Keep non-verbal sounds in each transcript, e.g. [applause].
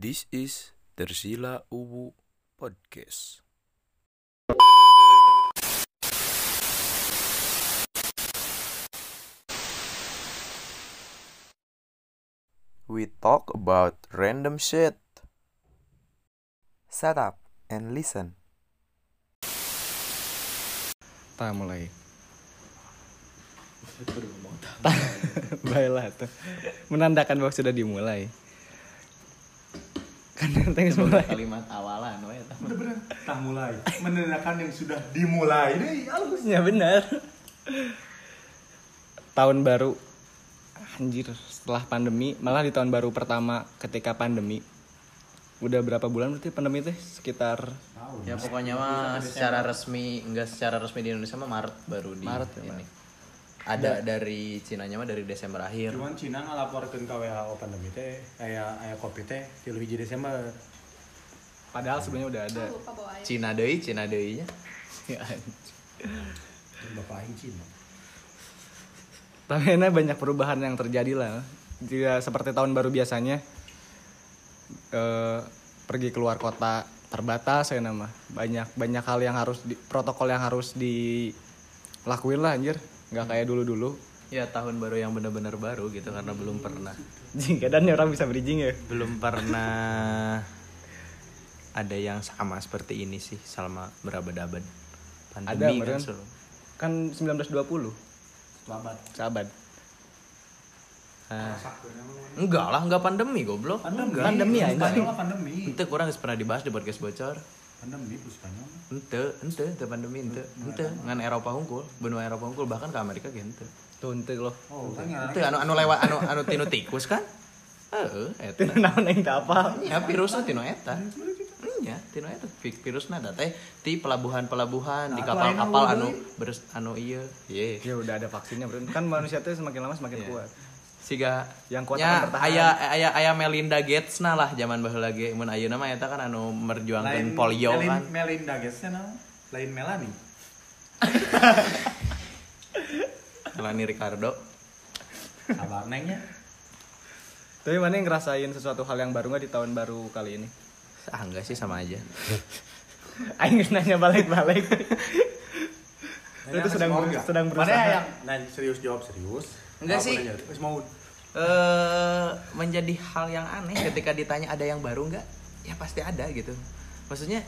This is Tersila Uwu Podcast. We talk about random shit. Shut up and listen. Ta mulai. [laughs] Baiklah. Menandakan bahwa sudah dimulai. Kan thanks mulai. kalimat awalan we eta. Bener-bener tak mulai menandakan yang sudah dimulai deh halus Ya benar. Tahun baru anjir setelah pandemi malah di tahun baru pertama ketika pandemi udah berapa bulan berarti pandemi teh sekitar Ya pokoknya mah secara resmi enggak secara resmi di Indonesia mah Maret baru di Maret ya, ini. Ada dari Cina nya mah dari Desember akhir. cuman Cina ngalaporkan ke WHO pandemi teh kayak aya covid teh di lebih Desember padahal sebenarnya udah ada. Cina deui, Cina deui nya. Ya, bapak aing Cina Tapi ini banyak perubahan yang terjadi lah. Tidak seperti tahun baru biasanya. eh, pergi keluar kota terbatas ya nama. Banyak banyak hal yang harus di, protokol yang harus dilakuin lah anjir. Nggak kayak dulu-dulu. Ya tahun baru yang benar-benar baru gitu karena belum pernah Jing, kadang orang bisa bridging ya. belum pernah ada yang sama seperti ini sih selama berabad-abad Ada, pandemi kan Meren. selalu. Kan 1920 selamat sahabat. Ah. enggak lah, enggak pandemi goblok. pandemi Pandemi ya, pandemi Ente kurang pernah dibahas di podcast bocor. Pandemi ku Spanyol Ente, ente, ente pandemi ente, ente ngan Eropa unggul, benua Eropa unggul bahkan ke Amerika ge ente. Tuh ente loh. oh kan Ente anu anu lewat anu anu tinu tikus kan? Eta. Itu naon yang apa. Ya virusnya tinu eta. Iya, tinu eta. Vi- Virusna da teh ti pelabuhan-pelabuhan di Nah, kapal-kapal lain anu beres anu ieu. Ye. Ya udah ada vaksinnya, bro. Kan manusia tuh semakin lama semakin Iya. kuat. Siga Yang kuat nya akan bertahan. aya aya aya Melinda Gates nah lah zaman baheula ge mun ayeuna mah eta kan anu merjuangkeun polio Melin- kan. Melinda Gatesnya no lain Melanie [laughs] Melani Ricardo. sabar nengnya Tapi mana yang ngerasain sesuatu hal yang baru nggak di tahun baru kali ini? Ah enggak sih sama aja. [laughs] Aing geus nanya balik-balik. Itu sedang sedang berusaha. Mana yang nanya serius jawab serius Enggak sih. mau eh menjadi hal yang aneh ketika ditanya ada yang baru nggak? Ya pasti ada gitu. Maksudnya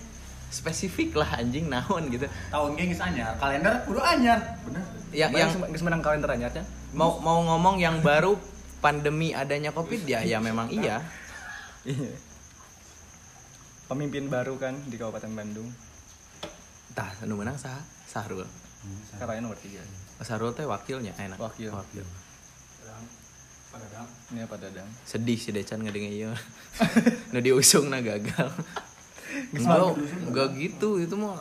spesifik lah anjing naon gitu. Tahun geng geus anyar kalender kudu anyar. Bener. Yang yang yang menang kalender anyar kan? mau mau ngomong yang baru pandemi adanya covid ya ya memang iya. Iya. Pemimpin baru kan di Kabupaten Bandung. tah anu menang sah Sahrul. Karena nomor 3. Sahrul teh wakilnya enak. Wakil. wakil Ini apa dadang? sedih si Decan ngedengar iya [laughs] nu diusung nah gagal enggak enggak gitu itu mah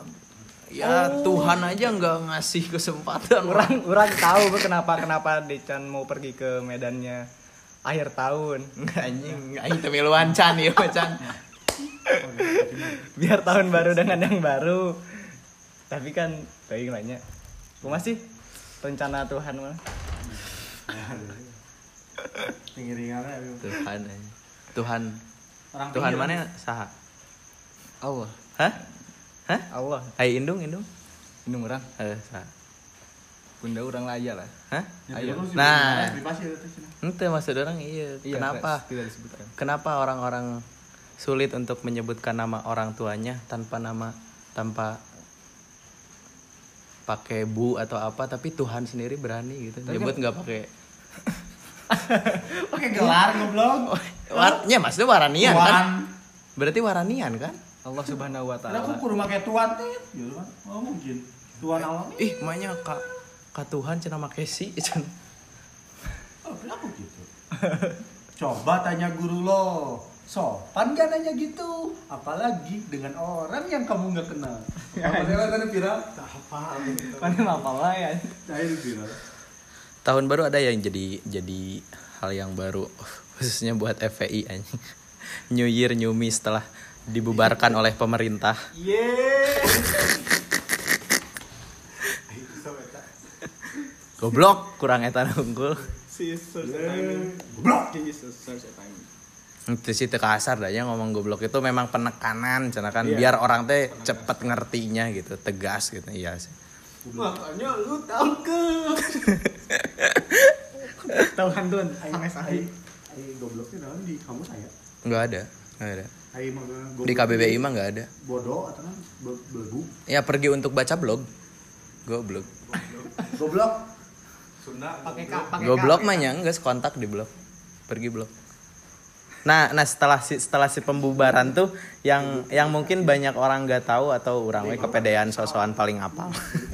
ya Tuhan aja nggak ngasih kesempatan Orang orang tahu kenapa kenapa Decan mau pergi ke medannya akhir tahun. Nggak, anjing anjing can ieu mah can Biar tahun baru dengan yang baru. Tapi kan baik nanya. Gue masih rencana Tuhan mah. [laughs] Tuhan anjing. Tuhan. Orang Tuhan mana? saha? Allah. hah? Hah? Allah. ai indung indung. Indung orang. eh saha? Bunda orang lah aja lah. hah? Ya, ayo. nah. itu ente maksud orang iya. Iya, kenapa? Tidak disebutkan. kenapa orang-orang sulit untuk menyebutkan nama orang tuanya tanpa nama tanpa pakai bu atau apa tapi Tuhan sendiri berani gitu. Nyebut nggak pakai [laughs] Pakai gelar goblok. warnya maksudnya waranian kan Tuan. berarti waranian kan Allah Subhanahu wa Karena aku taala. kudu make tuan teh. Gitu kan. Oh mungkin. Tuan Allah. ih makanya kak kak Tuhan cina make si cenah. [laughs] Oh, kenapa gitu? [laughs] Coba tanya guru lo. Sopan gak nanya gitu? Apalagi dengan orang yang kamu nggak kenal. Apa sih tadi viral? Gitu. Mana apa lah ya? Itu viral. Tahun baru ada yang jadi jadi hal yang baru khususnya buat FPI anjing. [laughs] New Year New Me setelah dibubarkan oleh pemerintah. Goblok kurang etan unggul. Timing. Goblok. Itu sih kasar dah ya ngomong goblok. Itu memang penekanan cenah kan Iya. biar orang teh cepet ngertinya gitu tegas gitu. Iya sih Makanya lu tangkep. [laughs] Tahu hantun, sanes aing. Ayo gobloknya naon di kamu saya. nggak ada nggak ada. Ayo di KBBI mah nggak ada. Bodoh atau kan? Be- belebu. ya pergi untuk baca blog. Goblok. Goblok. Pakai K, pakai K. goblok mah nya enggak kontak di blog. Pergi blog. Nah nah setelah si setelah si pembubaran tuh yang yang mungkin banyak orang nggak tahu atau orang we kepedean sosokan paling apal [laughs]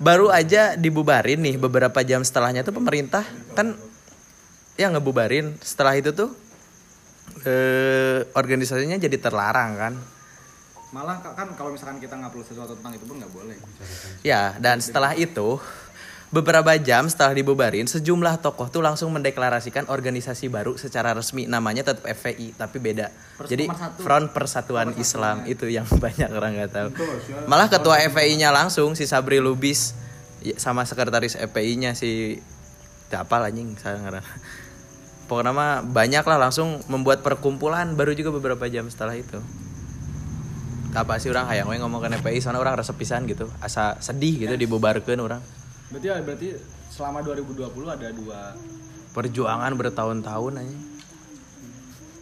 baru aja dibubarin nih beberapa jam setelahnya tuh pemerintah kan ya ngebubarin setelah itu tuh eh organisasinya jadi terlarang kan Malah kan kalau misalkan kita ngupload sesuatu tentang itu pun nggak boleh. Ya, dan setelah itu beberapa jam setelah dibubarin, sejumlah tokoh tuh langsung mendeklarasikan organisasi baru secara resmi namanya tetap FPI tapi beda. Jadi Persatuan. Front Persatuan Islam itu yang [laughs] banyak orang nggak tahu. Malah ketua FPI-nya langsung si Sabri Lubis ya, sama sekretaris FPI-nya si apa anjing saya ngarang. Pokoknya mah banyak lah langsung membuat perkumpulan baru juga beberapa jam setelah itu apa sih orang hayang we ngomong ke FPI soalnya orang resep pisan gitu asa sedih gitu dibubarkan orang Berarti ya berarti selama 2020 ada dua perjuangan bertahun-tahun aja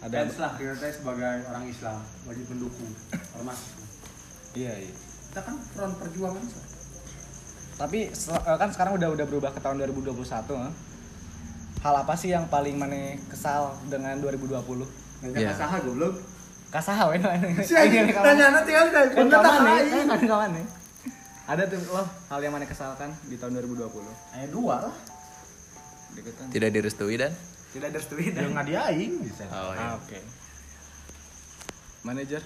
ada Dan setelah kita sebagai orang Islam wajib mendukung ormas. iya iya. Kita kan front perjuangan. Sah. Tapi eh, kan sekarang udah udah berubah ke tahun 2021. eh. Hal apa sih yang paling mana kesal dengan 2020? Nanya Iya. yeah. saha goblok. Kasaha we Si anjing nanya nanti nih, kan kawan nih. Ada tuh lo hal yang mana kesalkan di tahun 2020? Aya dua lah. Deketan. tidak direstui dan Tidak ada studi Yang ngadi aing bisa. oh, Ah, oke. Manajer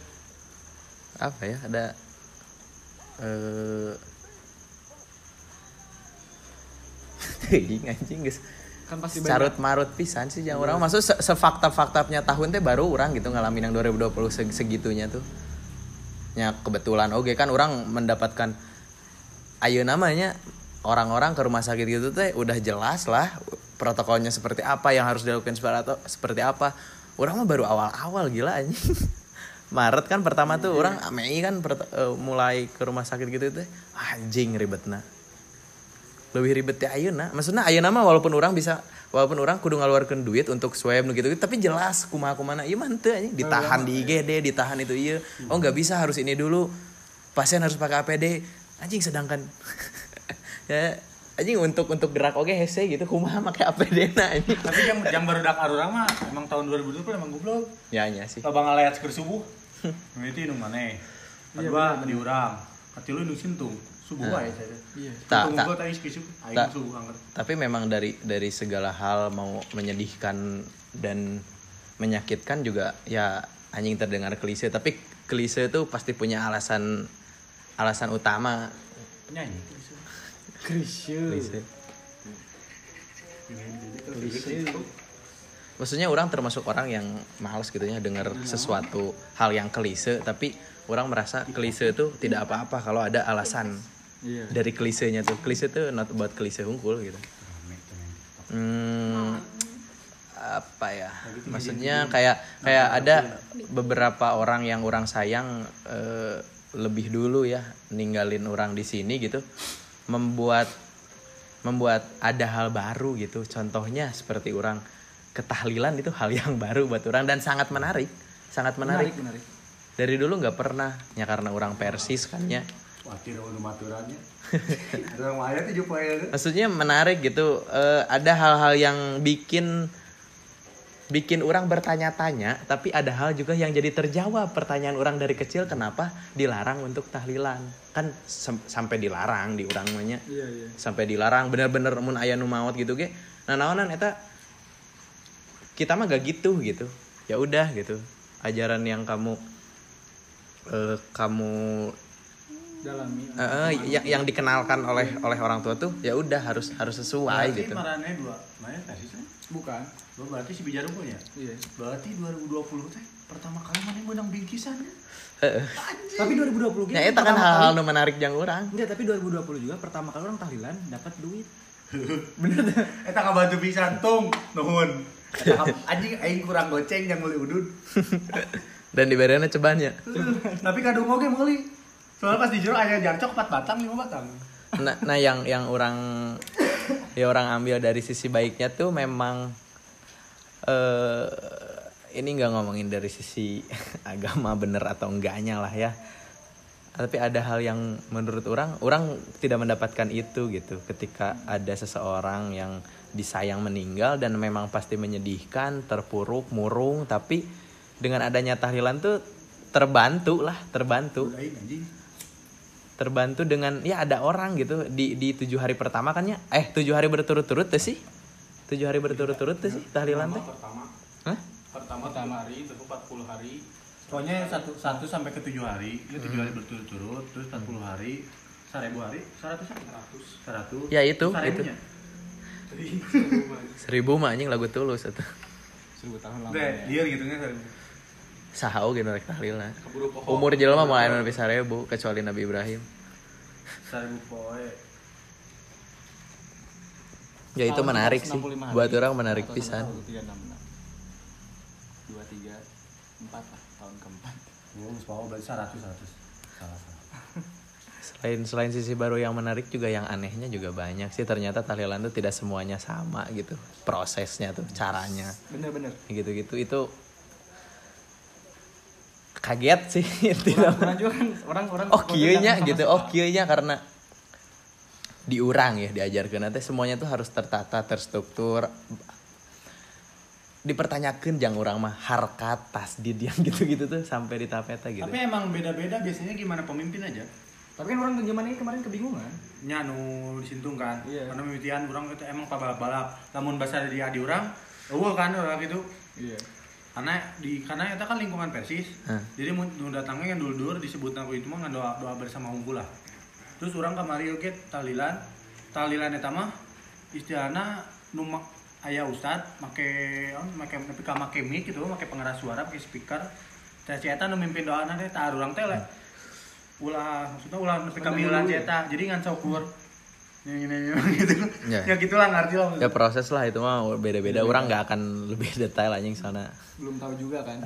apa ya ada eh [laughs] anjing anjing guys kan pasti carut marut pisan sih yang orang maksud se sefakta faktanya tahun teh baru orang gitu ngalamin yang 2020 seg- segitunya tuh ya kebetulan oke kan orang mendapatkan ayo namanya orang-orang ke rumah sakit gitu teh udah jelas lah protokolnya seperti apa yang harus dilakukan seperti atau seperti apa. Orang mah baru awal-awal gila anjing. [laughs] Maret kan pertama tuh orang Mei kan eh, mulai ke rumah sakit gitu teh anjing ribetna lebih ribet ya ayeuna. Maksudnya ayeuna mah walaupun orang bisa walaupun orang kudu ngaluarkeun duit untuk swab nu gitu tapi jelas kumaha kumana mah teu anjing. Ditahan di IGD ditahan itu ieu oh nggak bisa harus ini dulu. Pasien harus pakai APD anjing sedangkan [laughs] ya anjing untuk untuk gerak oke hese gitu kumaha make APD na anjing Tapi yang yang baru dak arurang mah emang tahun 2020 emang goblok. ya nya sih Loba ngaleat keur subuh. Itu nu maneh. Kedua di urang. Katilu nu sintung. Subuh wae saya. Iya. Tak, tak. Tak. subuh angker. tapi memang dari dari segala hal mau menyedihkan dan menyakitkan juga ya anjing terdengar klise tapi klise itu pasti punya alasan alasan utama. Penyanyi. Krisye. klise maksudnya orang termasuk orang yang males gitu ya dengar sesuatu hal yang klise tapi orang merasa klise itu tidak apa-apa kalau ada alasan Iya. dari klisenya tuh. Klise tuh not buat klise unggul gitu. Hmm, apa ya? Maksudnya kayak kayak ada beberapa orang yang orang sayang eh, lebih dulu ya ninggalin orang di sini gitu membuat membuat ada hal baru gitu. Contohnya seperti orang ketahlilan itu hal yang baru buat orang dan sangat menarik sangat menarik, menarik. dari dulu nggak pernah ya karena orang persis kan ya. Itu poe maksudnya menarik gitu Eh, ada hal-hal yang bikin bikin orang bertanya-tanya tapi ada hal juga yang jadi terjawab. Pertanyaan orang dari kecil kenapa dilarang untuk tahlilan? Kan sampai dilarang di orang Iya, iya. sampai dilarang bener-bener mun aya nu maot gitu ge. Nah naonan eta kita mah gak gitu gitu. Ya udah gitu. Ajaran yang kamu eh, kamu Dalami. eh, eh, yang yang dikenalkan oleh oleh orang tua tuh ya udah harus harus sesuai Berarti gitu marane dua. Mayat kasih sih. Bukan. Berarti si bijaru punya. Iya. Berarti 2020 teh pertama kali mana yang menang bingkisan kan? Tapi 2020 ya itu kan hal-hal nu menarik yang orang Enggak, tapi 2020 juga pertama kali orang tahlilan dapat duit. [laughs] Eta kabantu pisan tung nuhun. anjing aing kurang goceng yang meuli udun [laughs] dan diberiannya cebannya [laughs] tapi kadung oge meuli soalnya pas di jero aya jarcok 4 batang 5 batang. Nah, nah yang yang orang ya orang ambil dari sisi baiknya tuh memang eh ini nggak ngomongin dari sisi [laughs] agama bener atau enggaknya lah ya. Tapi ada hal yang menurut orang orang tidak mendapatkan itu gitu. Ketika ada seseorang yang disayang meninggal dan memang pasti menyedihkan terpuruk murung tapi dengan adanya tahlilan tuh terbantu lah terbantu terbantu dengan ya ada orang gitu di di tujuh hari pertama kan ya? Eh tujuh hari berturut-turut tuh sih? Tujuh hari berturut-turut tuh sih tahlilan teh? pertama. Hah? pertama pertama hari terus 40 hari. Pokoknya satu, satu sampai ke tujuh hari, itu tujuh hari berturut-turut, terus 40 hari, seribu hari, seratus seratus. Seratus. Ya, itu, Seribunya. seribu mah anjing lagu tulus itu. Seribu tahun lama. Deh, dia gitu kan seribu. Sahau gitu rek tahlilna umur jelema mulai nabi sarebu kecuali Nabi Ibrahim Seribu poe. ya itu menarik sih buat orang menarik pisan Tiga enam enam. Dua tiga empat lah tahun keempat. Berarti seratus seratus. Salah salah. selain selain sisi baru yang menarik juga yang anehnya juga banyak sih ternyata tahlilan tuh tidak semuanya sama gitu prosesnya tuh caranya Bener-bener. gitu-gitu itu kaget sih [laughs] tidak Orang juga kan orang-orang. oh kieunya gitu oh kieunya karena diurang ya diajarkan nanti semuanya tuh harus tertata terstruktur dipertanyakan jangan orang mah harkat tasdid yang [laughs] gitu-gitu tuh sampai di tapeta gitu Tapi emang beda-beda biasanya gimana pemimpin aja. Tapi kan orang zaman ini kemarin kebingungan. Nya nu disintung kan. Iya. Karena mimitian orang itu emang pabalap-balap. Namun bahasa di adi orang, eueuh kan orang gitu. Iya. Karena di karena itu kan lingkungan Persis. Hah. Jadi nu datangnya yang dulur disebut aku itu mah doa doa bersama unggul lah. Terus orang kamari oke tahlilan. Tahlilan eta mah istilahna nu ma- aya ustad make on make tapi ka make mic gitu make pengeras suara pakai speaker. Teh si eta nu mimpin doana teh tah urang teh le. Ulah maksudnya ulah nepi ka miulan si eta. Jadi ngan saukur. Ini gitu. Ya. Ya gitulah ngerti lah. ya proses lah itu mah beda-beda orang nggak akan lebih detail anjing sana Belum tahu juga kan.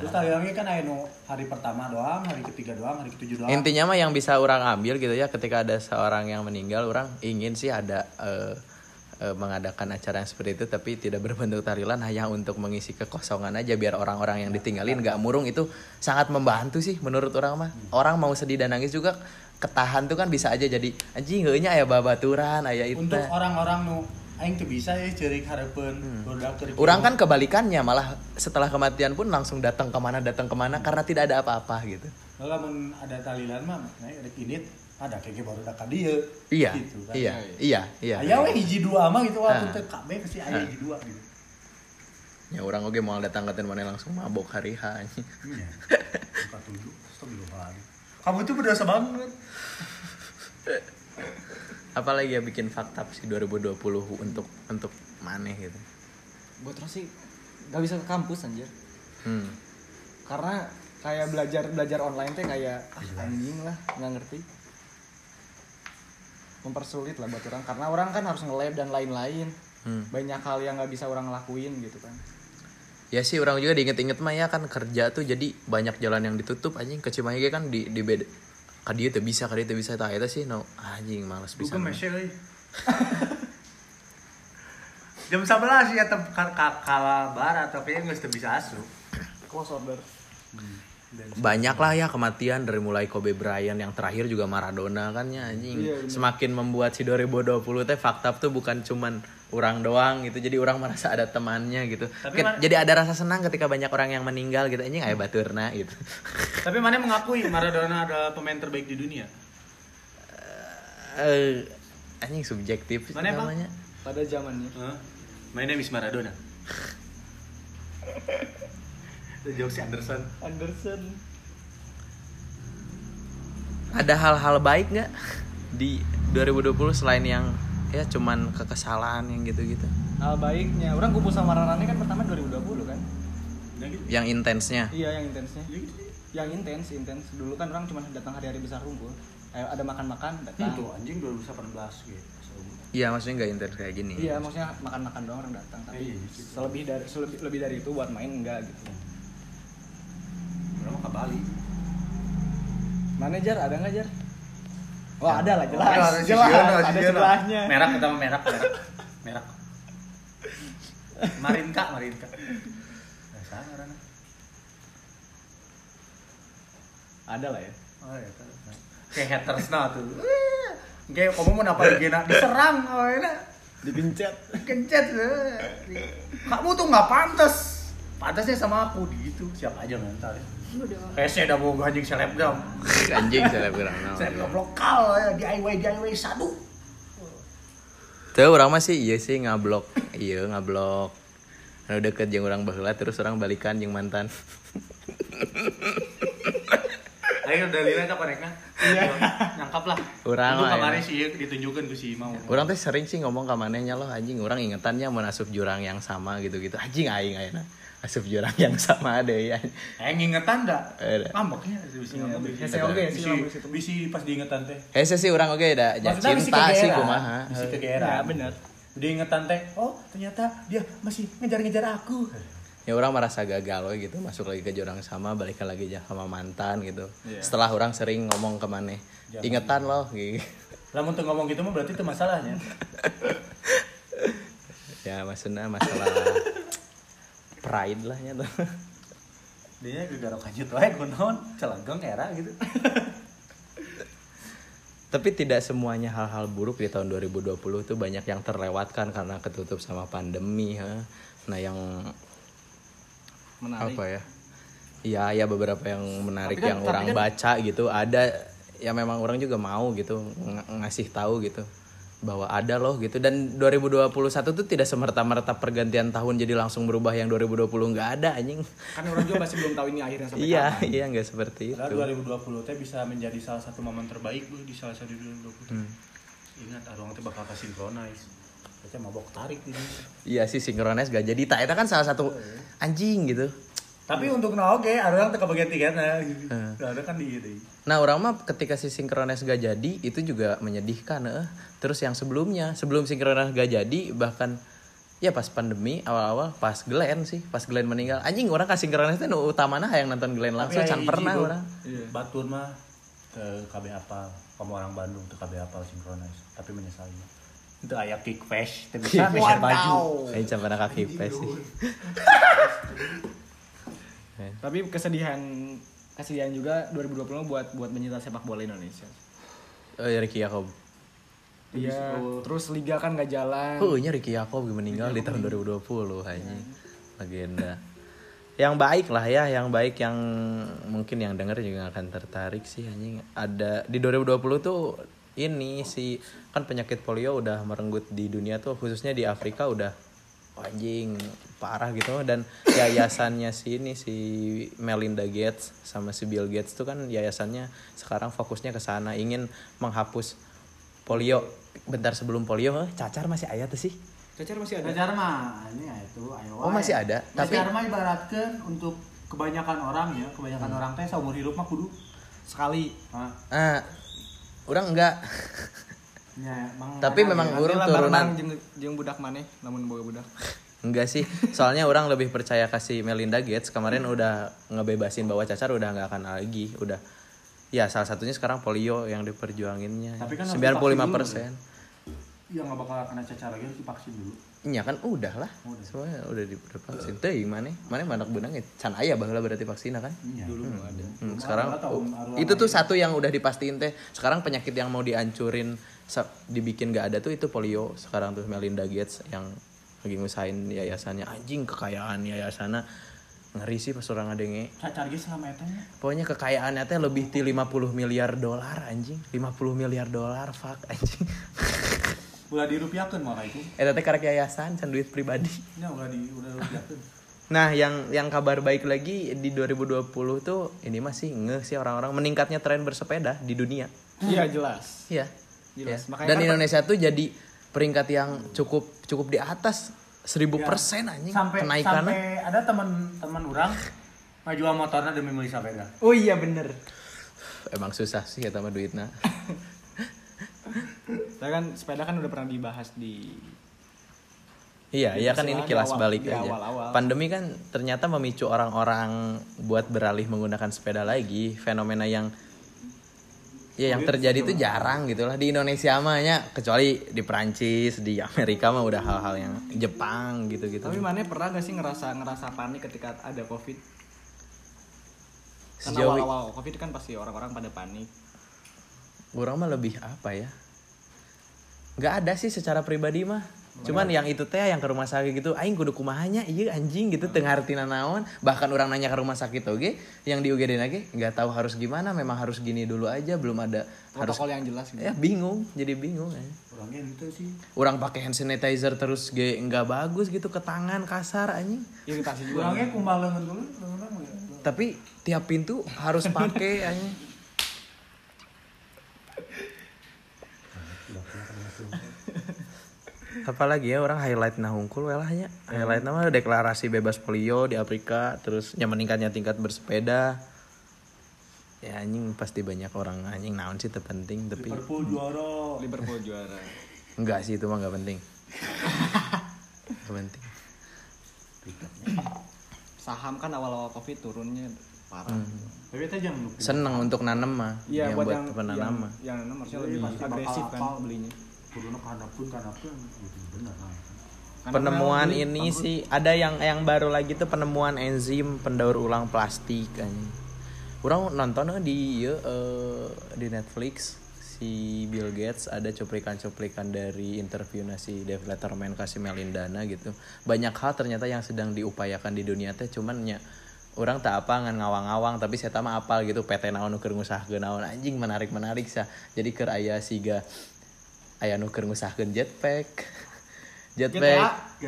Terus tahlilannya kan nu hari pertama doang, hari ketiga doang, hari ketujuh doang. intinya mah yang bisa orang ambil gitu ya ketika ada seorang yang meninggal orang ingin sih ada eh, eh, mengadakan acara yang seperti itu tapi tidak berbentuk tahlilan hanya untuk mengisi kekosongan aja biar orang-orang yang ditinggalin nggak murung itu sangat membantu sih menurut orang mah orang mau sedih dan nangis juga ketahan tuh kan bisa aja jadi anjing heunya aya babaturan aya itu untuk orang-orang nu aing teu bisa ya ceurik hareupeun budak teu Orang kan kebalikannya malah setelah kematian pun langsung datang ke mana datang ke mana karena tidak ada apa-apa gitu. lamun ada talilan mah ada kinit ada kayaknya baru dak ka dieu Iya, gitu kan. iya, iya, iya. aya we hiji dua mah gitu walaupun Ah. teu kabeh pasti aya hiji dua gitu Ya orang oke mau datang ke mana langsung mabok hari H. iya buka tujuh astagfirullahaladzim kamu tuh berdosa banget Apalagi ya bikin fakta sih 2020 untuk untuk maneh gitu. Buat sih gak bisa ke kampus anjir. Hmm. Karena kayak belajar belajar online teh kayak ah, anjing lah nggak ngerti. Mempersulit lah buat orang karena orang kan harus nge-lab dan lain-lain. Hmm. Banyak hal yang nggak bisa orang lakuin gitu kan. Ya sih orang juga diinget-inget mah ya kan kerja tuh jadi banyak jalan yang ditutup anjing ke Cimahi kan di di beda kadieu teu bisa kadieu teu bisa tah eta sih no anjing males bisa. Duga mesel. Jam 11 ya tem ka- ka- kala barat tapi teu bisa asup. Close order. banyak lah ya kematian dari mulai Kobe Bryant yang terakhir juga Maradona kan ya anjing Iya, semakin membuat si 2020 teh fakta tuh bukan cuman orang doang gitu jadi orang merasa ada temannya gitu Tapi Ket- mana- jadi ada rasa senang ketika banyak orang yang meninggal gitu anjing aya baturna gitu [laughs] Tapi mana mengakui Maradona adalah pemain terbaik di dunia? eh anjing subjektif Mana, namanya Pada zamannya. Huh? My name is Maradona. [laughs] The jokes Anderson. Anderson. ada hal-hal baik nggak di 2020 selain yang ya cuman kekesalan yang gitu-gitu Hal baiknya, orang kumpul sama Rarane kan pertama 2020 kan. Yang intensnya Iya yang intensnya. Yang intens, intens. Dulu kan orang cuma datang hari-hari besar kumpul. Eh, ada makan-makan, datang. Itu anjing 2018 gitu. Iya maksudnya nggak intens kayak gini. Iya, maksudnya makan-makan doang orang datang, tapi Iya, gitu. selebih dari selebih lebih dari itu buat main enggak gitu. Orang ke Bali. Mana Jar? Ada nggak Jar? Wah ada lah jelas, Ada, ada, jelas, Sisiono, ada Sisiono. sebelahnya. Merah ketemu merah, merah. Merah. Marinka, Marinka. Nah, sana orangnya. Ada lah ya. Oh, ya. Kayak haters nah tuh. Kayak kamu mau apa lagi nak diserang awalnya. Digencet. Kencet. Kamu tuh nggak pantas. Pantasnya sama aku gitu. Siapa aja mental ya. Kayak saya udah mau anjing selebgram. [laughs] Anjing selebgram. Selebgram lokal ya, DIY DIY sadu. Tuh orang masih iya sih ngablok. Iya ngablok. Anu deket jeung orang baheula terus orang balikan jeung mantan. [laughs] Ayo udah lila tak koreknya. Iya. Nyangkap lah. Urang Itu lah, kemarin ya. sih ditunjukkan ke si Imam. Orang teh sering sih ngomong ke manehnya loh anjing orang ingetannya mau asup jurang yang sama gitu-gitu. Anjing aing ayeuna asup jurang yang sama deh ya. Eh ngingetan dah. Ngambeknya bisa ngambek. bisa Iya, oke sih, bisa pas diingetan teh. Hese sih orang oke dah ya, cinta sih kumaha. Bisa Ya kegeeran. benar. Udah ingetan teh. Oh ternyata dia masih ngejar-ngejar aku. Ya orang merasa gagal we gitu masuk lagi ke jurang sama balikan lagi sama mantan gitu. Iya. Setelah orang sering ngomong ke maneh. Jangan. Ingetan loh gitu. Lah untuk ngomong gitu mah berarti itu masalahnya. [laughs] Ya maksudnya masalah [laughs] pride lah ya tuh. [laughs] Dia gara kajut wae kunaon celagong era gitu. [laughs] Tapi tidak semuanya hal-hal buruk di tahun 2020 tuh banyak yang terlewatkan karena ketutup sama pandemi. Ha? Nah yang Menarik. apa ya? Iya, ya beberapa yang menarik Tapi kan- yang orang kan- baca gitu. Ada ya memang orang juga mau gitu ng- ngasih tahu gitu bahwa ada loh gitu dan 2021 tuh tidak semerta-merta pergantian tahun jadi langsung berubah yang 2020 nggak ada anjing. Kan orang juga masih belum tahu ini akhirnya sampai iya, kapan. iya nggak seperti itu. Padahal 2020 teh bisa menjadi salah satu momen terbaik bu di salah satu 2020. Hmm. Ingat orang teh bakal kasih synchronize. Kita mabok tarik ini. Iya sih sinkronis gak jadi. Tak itu kan salah satu anjing gitu. Tapi untuk nah oke, ada orang teh kebagian tiketnya gitu. Ada kan di gitu. Nah orang mah ketika si sinkronis gak jadi itu juga menyedihkan eh. Terus yang sebelumnya sebelum sinkronis gak jadi bahkan ya pas pandemi awal-awal pas Glenn sih pas Glenn meninggal anjing orang kasih sinkronis itu nu utamana yang nonton Glenn langsung can pernah orang Batur mah ke KB Apal. Kamu orang Bandung ke KB Apal synchronize, tapi menyesali. Itu aya kick flash, tapi bisa [laughs] bisa baju. Can pernah kaki pes sih [laughs] Tapi kesedihan kesedihan juga 2020 buat buat mencinta sepak bola Indonesia. oh ya Ricky Yakob Iya, terus liga kan gak jalan. Oh, nya Ricky Yakob meninggal di tahun 2020 anjing. Legenda. Yang baik lah ya, yang baik yang mungkin yang denger juga akan tertarik sih anjing. Ada di 2020 tuh ini si kan penyakit polio udah merenggut di dunia tuh khususnya di Afrika udah anjing parah gitu dan yayasannya si ini si Melinda Gates sama si Bill Gates tuh kan yayasannya sekarang fokusnya ke sana ingin menghapus polio bentar sebelum polio eh, cacar masih ayat tuh sih Cacar masih ada. Ngajar mah ini ya itu ayo. Oh, masih ada? Tapi Tapi- mah ibaratkan untuk kebanyakan orang ya, kebanyakan Hmm. orang teh seumur hidup mah kudu Sekali. ah, ah orang enggak [laughs] ya, tapi memang ya. urung turunan. Jeung jeung budak maneh, namun boga budak. [laughs] enggak sih soalnya orang lebih percaya kasih Melinda Gates. Kemarin udah ngebebasin bahwa cacar udah nggak akan lagi udah. Ya salah satunya sekarang polio yang diperjuanginnya. Tapi kan harus 95 divaksin persen. Iya nggak bakal kena cacar lagi harus divaksin dulu. Iya kan udah lah. Semuanya udah divaksin. Teh mana? Mana manak benang can aya baheula berarti vaksinnya kan? Iya. Dulu ada. Hmm, sekarang oh, itu tuh satu yang udah dipastiin teh. Sekarang penyakit yang mau dihancurin dibikin gak ada tuh itu polio sekarang tuh Melinda Gates yang lagi ngusahain yayasannya anjing kekayaan yayasannya ngeri sih pas orang ngadenge cacar ge selama eta nya. pokoknya kekayaannya teh lebih di 50 miliar dolar anjing 50 miliar dolar fuck anjing [laughs] Ulah dirupiahkeun mah itu. eta teh karek yayasan can duit pribadi Ya ulah di udah. Nah, yang yang kabar baik lagi di 2020 tuh ini masih ngeh sih orang-orang meningkatnya tren bersepeda di dunia. Iya jelas. Iya. Jelas. Makanya Dan kan- Indonesia tuh jadi peringkat yang cukup cukup di atas seribu Ya. persen anjing Sampai kenaikannya. sampai ada teman-teman orang ngajual motornya demi beli sepeda. Oh iya bener. Emang susah sih ya sama duitnya. [laughs] Saya kan sepeda kan udah pernah dibahas di Iya, iya kan ini kilas awal- balik aja. awal-awal. Pandemi kan ternyata memicu orang-orang buat beralih menggunakan sepeda lagi. Fenomena yang ya yang terjadi itu jarang gitu lah di Indonesia mah ya kecuali di Perancis, di Amerika mah udah hal-hal yang Jepang gitu-gitu. Tapi mana pernah gak sih ngerasa ngerasa panik ketika ada covid? Kan Sejauh- awal-awal covid kan pasti orang-orang pada panik. Orang mah lebih apa ya? Nggak ada sih secara pribadi mah. Cuman yang itu teh yang ke rumah sakit gitu, aing kudu kumahanya, iya anjing gitu tengah artina naon. Bahkan orang nanya ke rumah sakit oge, yang di UGD lagi nggak tahu harus gimana, memang harus gini dulu aja, belum ada harus Protokol yang jelas gitu. ya bingung, jadi bingung ya. Orangnya itu sih. Orang pakai hand sanitizer terus ge nggak bagus gitu ke tangan kasar anjing. Iritasi juga. Orangnya kumalengan dulu, ya. Tapi tiap pintu harus pakai anjing. Apalagi ya orang highlight nah hungkul welahnya highlight nama deklarasi bebas polio di Afrika terus yang meningkatnya tingkat bersepeda ya anjing pasti banyak orang anjing naon sih terpenting tapi Liverpool juara. Liverpool juara. enggak sih itu mah nggak penting nggak penting Saham kan awal-awal covid turunnya parah. Tapi kita jangan lupa. seneng untuk nanem mah Iya buat yang penanam yang, mah yang nanam harusnya Jadi lebih pasti bakal agresif kan belinya. Kuruna karena pun karena pun itu benar. Karena penemuan ini sih ada yang yang baru lagi tuh penemuan enzim pendaur ulang plastik kan orang nonton di ieu, eh, di Netflix si Bill Gates ada cuplikan-cuplikan dari interview nasi Dave Letterman kasih Melindana gitu. Banyak hal ternyata yang sedang diupayakan di dunia teh cuman nya orang tak apa ngan ngawang-ngawang tapi saya mah apal gitu PT naon nuker ngusahkeun naon. Anjing menarik menarik sah. Jadi keur aya siga aya nuker ngusahkeun jetpack. [laughs] Jetpack.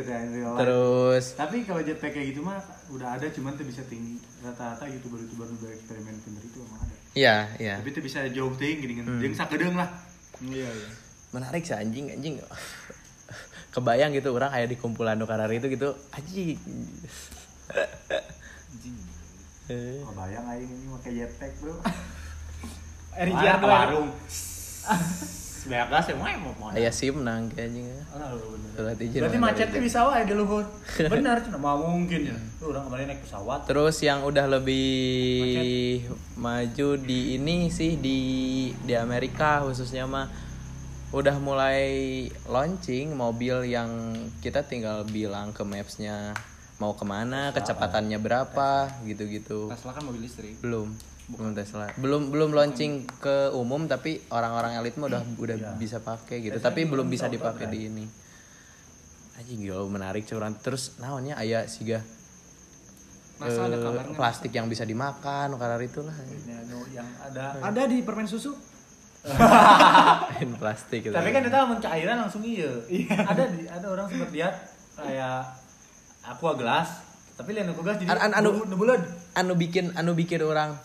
Terus. Tapi kalau jetpack kayak gitu mah udah ada cuman tuh bisa tinggi. Rata-rata youtuber-youtuber udah eksperimen pinter itu emang ada. iya iya. Tapi tuh bisa jauh tinggi dengan jeung sakedeung lah. Iya iya. menarik sih anjing anjing. [laughs] Kebayang gitu orang kayak di kumpulan nukarar itu gitu. Anjing. Eh, Oh, bayang aing ini pakai jetpack, Bro. [laughs] RJR warung. Banyak gas ya, mau mau. aya sim nang anjing Oh, izin Berarti macetnya bisa wae di luhur. [laughs] Benar, cuma mau mungkin ya. Tuh orang kemarin naik pesawat. terus yang udah lebih maju di ini sih di di Amerika khususnya mah udah mulai launching mobil yang kita tinggal bilang ke mapsnya mau ke mana kecepatannya berapa gitu-gitu Tesla kan mobil listrik. belum belum Tesla. Belum belum launching ke umum tapi orang-orang elit mah udah udah bisa pakai gitu. Tapi belum bisa dipakai di ini. Aja gila menarik curan terus naonnya ayah siga Masa ada eh, kabarnya? plastik yang bisa dimakan karar itulah. Ini anu yang ada. Ada di permen susu. [laughs] plastik gitu. Tapi kan kita mun cairan langsung iya. ada di, ada orang sempat lihat kayak aqua gelas, tapi lain aqua gelas jadi An- an- anu- nu- nu buleud. anu bikin anu bikin orang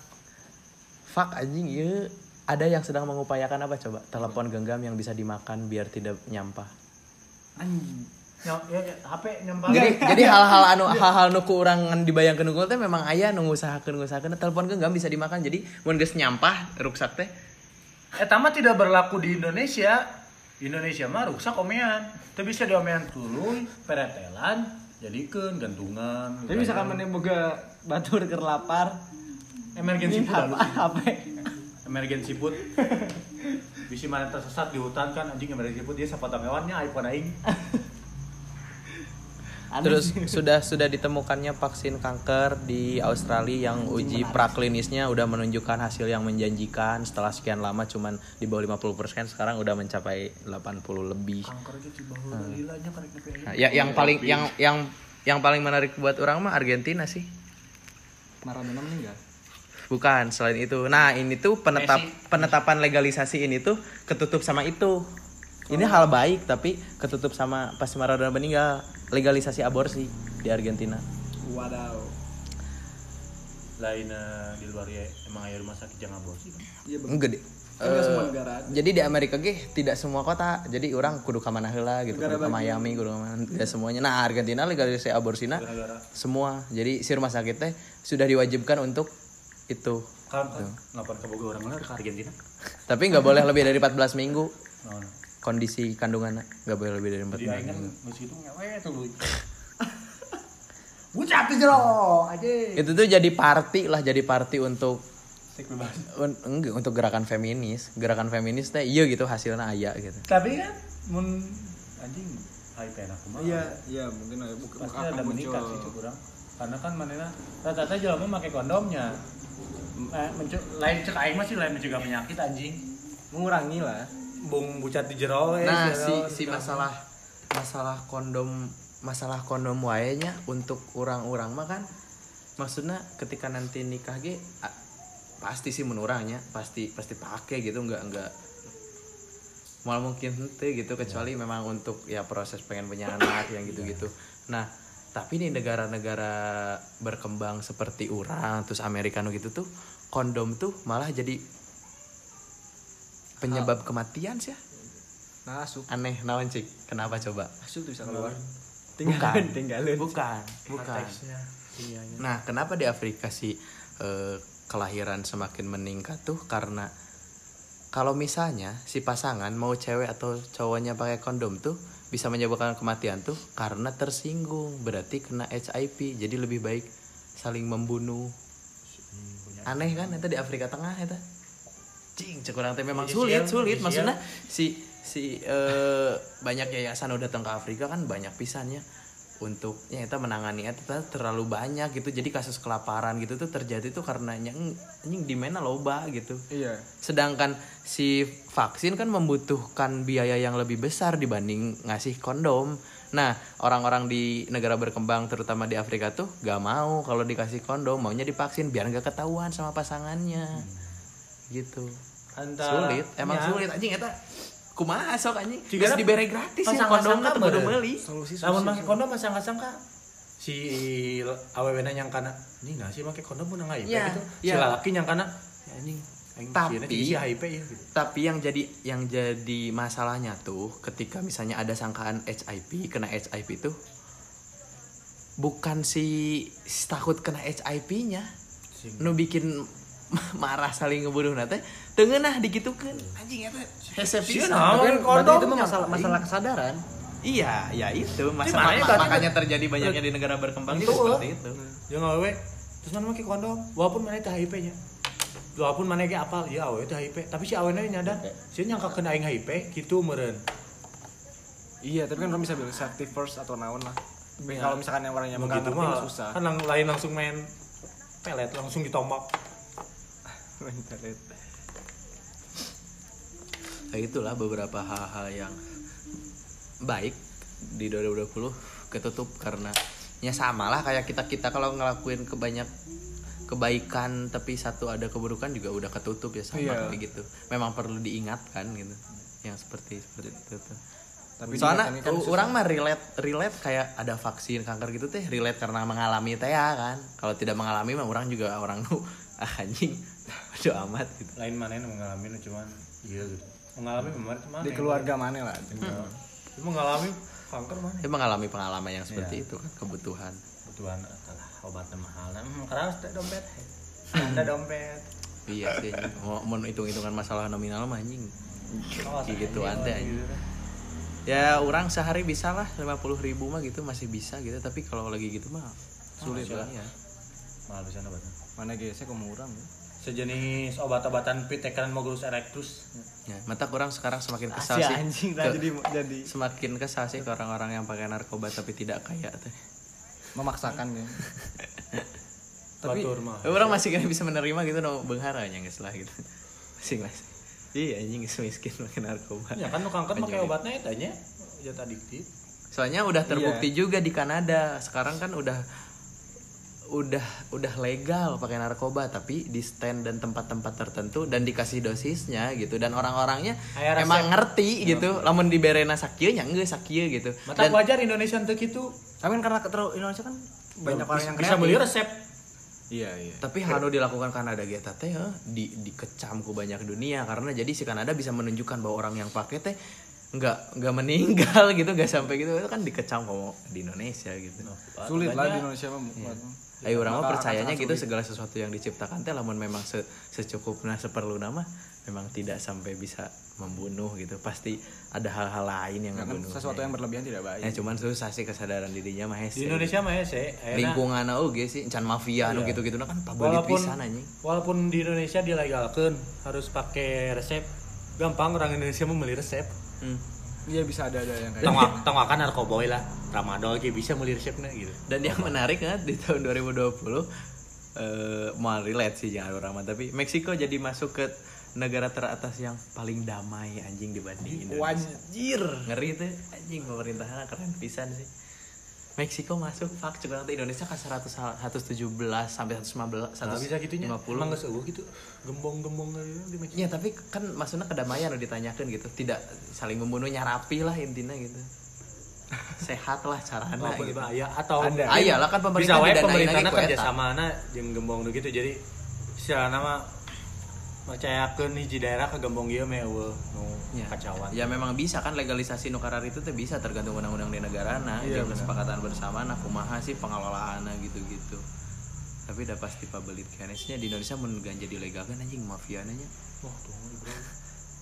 fuck anjing iya ada yang sedang mengupayakan apa coba telepon genggam yang bisa dimakan biar tidak nyampah Anjing. Ya, ya, ya, HP nyampah. jadi [laughs] jadi hal-hal anu hal-hal nuku orang ngan dibayangkeun nunggu teh memang aya nu ngusahakeun ngusahakeun telepon genggam bisa dimakan jadi mun geus nyampah ruksak teh Eta mah tidak berlaku di Indonesia. Indonesia mah ruksak omean. Teu bisa diomean tuluy, peretelan, jadikeun gantungan. Tapi misalkan mana boga batur keur lapar, emergency ini food apa? Apa? emergency food. Bisa mana tersesat di hutan kan anjing emergency food dia sapata mewannya iPhone aing. [laughs] terus sudah sudah ditemukannya vaksin kanker di Australia yang uji praklinisnya udah menunjukkan hasil yang menjanjikan setelah sekian lama cuman di bawah 50% sekarang udah mencapai 80 lebih Kanker nepi Nah, ya, yang paling yang yang yang paling menarik buat orang mah Argentina sih Maradona meninggal. Bukan, selain itu. Nah, ini tuh penetap penetapan legalisasi ini tuh ketutup sama itu. Ini hal baik tapi ketutup sama pas Maradona meninggal legalisasi aborsi di Argentina. Wadaw. lain eh, di luar ya emang aya rumah sakit jangan aborsi kan. Iya bener. Enggak deh. Kan semua negara ada. jadi di Amerika ge tidak semua kota. Jadi orang kudu ke mana heula gitu, Negara kudu ke. Miami, kudu ke mana. Tidak semuanya. Nah, Argentina legalisasi aborsina semua. Jadi si rumah sakit teh sudah diwajibkan untuk itu. Kan kan ngapaan ke Bogor orang mana ke Argentina? Tapi nggak boleh lebih dari 14 minggu. Oh, Kon kondisi kandungan nggak boleh lebih dari empat Jadi bulan kan kitu ngewe tuh lu. Bucat di jero aja. itu tuh jadi party lah jadi party untuk enggak, untuk gerakan feminis gerakan feminis teh iya gitu hasilnya aya gitu Tapi kan mun anjing hype enak kumaha. Iya, iya mungkin ada buka Pasti ada meningkat sih cuk urang. Karena kan manena rata-rata jelema make kondomnya. Eh, mencu- lain cek aing mah sih lain mencegah penyakit anjing. mengurangi lah. Bung bucat di jero nah jero, si si jero. masalah masalah kondom masalah kondom wae nya untuk orang-orang mah kan maksudnya ketika nanti nikah ge pasti sih menurangnya pasti pasti pakai gitu nggak nggak malah mungkin ente gitu kecuali memang untuk ya proses pengen punya anak yang gitu-gitu nah tapi di negara-negara berkembang seperti orang terus Amerika gitu tuh kondom tuh malah jadi penyebab kematian sih ya Nah, asup. aneh naon cik kenapa coba Asup tuh bisa keluar. bukan tinggalin. bukan bukan. Iya, iya. nah kenapa di Afrika sih eh, kelahiran semakin meningkat tuh karena kalau misalnya si pasangan mau cewek atau cowoknya pakai kondom tuh bisa menyebabkan kematian tuh karena tersinggung berarti kena HIV jadi lebih baik saling membunuh aneh kan itu di Afrika Tengah itu. Cing cek orang teh memang Iya, sulit sial, sulit. iya, maksudnya si si eh, banyak yayasan udah datang ke Afrika kan banyak pisannya. Untuk ya kita menangani itu terlalu banyak gitu. Jadi kasus kelaparan gitu tuh terjadi tuh karena yang anjing di mana loba gitu. Iya. sedangkan si vaksin kan membutuhkan biaya yang lebih besar dibanding ngasih kondom nah orang-orang di negara berkembang terutama di Afrika tuh gak mau kalau dikasih kondom maunya divaksin biar gak ketahuan sama pasangannya. Gitu. Antara- sulit emang Ya. sulit. Anjing eta kumaha sok anjing geus dibere gratis ya kondomnya tuh kudu meuli Solusi Lamun make kondom sangka-sangka si awewena yang kana ini nggak sih make kondom mun nggak IP Iya, gitu. Si iya. lalaki yang kana ya anjing Tapi- ya gitu. Tapi yang jadi yang jadi masalahnya tuh ketika misalnya ada sangkaan HIV kena HIV tuh bukan si, si takut kena HIV-nya. Nu bikin [laughs] marah saling ngebunuh nate tengenah anjing Tapi kan kondom itu mah nya, masalah anjing. masalah kesadaran. Iya, ya itu makanya masalah berarti- makanya terjadi banyaknya di negara berkembang itu seperti itu. yang awewe terus mana make kondom walaupun mana itu HIV nya walaupun mana ge apal ya awewe itu HIV tapi si awewe nyadar si nyangka kena aing HIV gitu meureun. Iya, tapi kan orang bisa bilang safety first atau naon lah. Iya. kalau misalkan yang orangnya nggak gitu ngerti mah. susah. kan lang- lain langsung main pelet langsung ditombak. [laughs] Kayak itulah beberapa hal-hal yang baik di 2020 ketutup karena ya sama lah kayak kita kita kalau ngelakuin kebanyak kebaikan tapi satu ada keburukan juga udah ketutup ya sama Iya. kayak gitu. Memang perlu diingatkan gitu. Yang seperti seperti itu tuh. Tapi Soalnya kan orang mah relate relate kayak ada vaksin kanker gitu teh relate karena mengalami teh ya kan. Kalau tidak mengalami mah orang juga orang nu [laughs] ah, anjing bodo amat gitu. lain mana yang mengalami cuman iya gitu mengalami kemarin mana di keluarga mana lah. Dia mengalami kanker mana Dia mengalami pengalaman yang seperti Iya. itu kan kebutuhan. kebutuhan obatnya mahal hmm, keras teh dompet ada dompet. Iya sih mau mau hitung-hitungan masalah nominal mah anjing. Awas, gitu anjing, ante awas, anjing. Ya orang sehari bisa lah 50 ribu mah gitu masih bisa gitu. Tapi kalau lagi gitu mah sulit Masya lah ya. Mahal bisa obatnya Mana gesek ke murang. ya. sejenis obat-obatan pitekan mogulus erectus. Ya mata orang sekarang semakin kesal Si sih. anjing ke- jadi jadi. semakin kesal sih ke orang-orang yang pakai narkoba tapi tidak kaya teh memaksakan ya. [laughs] Tapi orang masih kena bisa menerima gitu no bengharanya guys lah gitu [laughs] masing masing iya anjing miskin pakai narkoba ya kan nu kanker pakai obatnya ya tanya ya adiktif Soalnya udah Iya. terbukti juga di Kanada. Sekarang kan udah udah udah legal pakai narkoba tapi di stand dan tempat-tempat tertentu dan dikasih dosisnya gitu dan orang-orangnya emang ngerti gitu. Lamun diberena sakieu nya geus sakieu gitu. mata Dan wajar Indonesia untuk itu tapi kan karena terlalu Indonesia kan banyak orang yang bisa kreatif. beli resep Iya, iya. tapi hal dilakukan Kanada gitu teh heh, di dikecam ku banyak dunia karena jadi si Kanada bisa menunjukkan bahwa orang yang pakai teh nggak nggak meninggal [laughs] gitu nggak sampai gitu itu kan dikecam kalau di Indonesia gitu. Sulit lah di Indonesia mah. buat- Ayo orang mah percayanya gitu sulit. segala sesuatu yang diciptakan teh lamun memang se secukupnya seperlu nama memang tidak sampai bisa membunuh gitu. Pasti ada hal-hal lain yang Ya kan membunuh. sesuatu yang berlebihan tidak baik. Ya cuman susah sih kesadaran dirinya mah. Di Indonesia mah ya sih. lingkungan oge sih can mafia anu Iya. gitu-gitu kan pabelit walaupun pisan anjing. walaupun di Indonesia dilegalkan harus pakai resep gampang orang Indonesia mau beli resep Hmm. Iya bisa ada ada yang kayak tengok tengok kan narkoboy lah Ramadol aja bisa beli resepnya gitu Dan yang menarik kan di tahun 2020 eh mau relate sih jangan orang mah tapi Meksiko jadi masuk ke negara teratas yang paling damai anjing dibanding Indonesia. Wajir. Ngeri tuh anjing pemerintahnya keren pisan sih. Meksiko masuk fak cukup nanti Indonesia kan 100 117 sampai 115 Nggak bisa gitunya 150. emang seueuh gitu gembong-gembong di Meksiko Ya tapi kan maksudnya kedamaian udah ditanyakan gitu tidak saling membunuhnya rapi lah intinya gitu [laughs] sehat lah carana walaupun gitu. bahaya atau Ada. Ah, iyalah kan pemerintah bisa wae kerja sama na jeung gembong gitu jadi istilahna mah percayakeun hiji daerah ke gembong ieu mah eueuh nu Ya. kacauan Ya memang bisa kan legalisasi nukarar itu tuh bisa tergantung undang-undang di negara nah, Iya, kesepakatan bersama nah kumaha sih pengelolaan gitu-gitu. Tapi udah pasti pabelit kenesnya di Indonesia mun ganja dilegal kan anjing mafia nanya. Wah, tuh.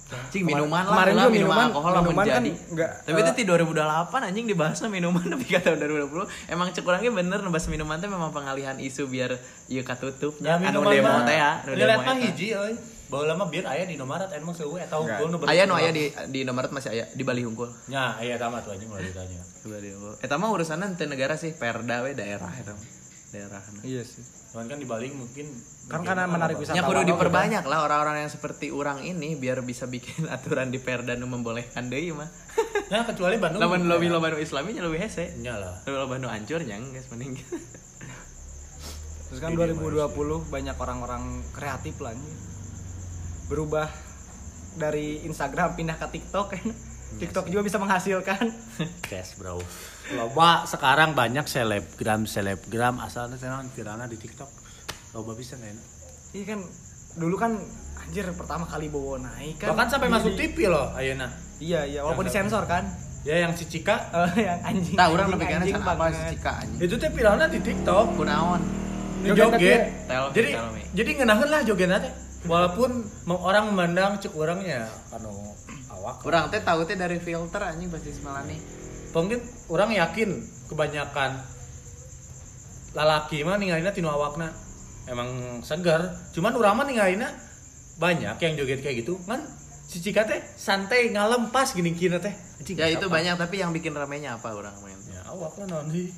Anjing minuman lah, kemarin lah, minuman, minuman- alkohol lah minuman kan menjadi. nggak, Tapi itu eh, di 2008 anjing dibahasnya minuman tapi kata 2020 emang cek orangnya bener ngebahas minuman teh memang pengalihan isu biar ieu katutup Ya, anu demo mah, teh ya, anu lihat demo mah eta. hiji euy. Baheula mah bir aya di Indomaret emang seueuh eta Enggak. unggul nu Aya nu aya di di Indomaret masih aya di Bali Hungkul. Nya, aya tamat tuh anjing mulai ditanya. Di Eta mah urusanna teu negara sih, perda we daerah eta. mah. Daerah. Iya sih. Cuman kan di Bali mungkin Kan karena menarik Ya wisatawan. kudu oke, diperbanyak lah orang-orang yang seperti orang ini biar bisa bikin [laughs] aturan di perda nu membolehkan deui mah. [laughs] Ya kecuali Bandung. Lamun lobi loba nu islami nya leuwih hese. Nya lah. Loba nu hancur nyang guys mending. Terus kan 2020 banyak orang-orang kreatif lah nih. Berubah dari Instagram pindah ke TikTok kan. TikTok juga bisa menghasilkan. [laughs] Cash, Bro. Loba sekarang banyak selebgram selebgram asalnya sekarang tirana di TikTok. Loba bisa nggak enak. Iya kan dulu kan anjir pertama kali bawa naik kan. Bahkan sampai masuk TV loh ayeuna. Iya iya walaupun disensor kan. Ya yang si Cika Eh, yang anjing. Tah urang anjing, lebih can apa banget. si Cika anjing. itu teh viralnya di TikTok. Kunaon? Joget Jadi jadi ngenaheun lah jogetna teh. Walaupun orang memandang cek orangnya anu awak. Urang teh tahu teh dari filter anjing pasti semalani. Mungkin orang yakin kebanyakan lalaki mah ningalina tinu awakna emang segar. Cuman urang mah ningalina banyak yang joget kayak gitu kan si Cika teh santai ngalem pas gini kira teh. Anjing, Ya itu siapa? banyak tapi yang bikin ramenya apa orang main? Ya awak lah non sih.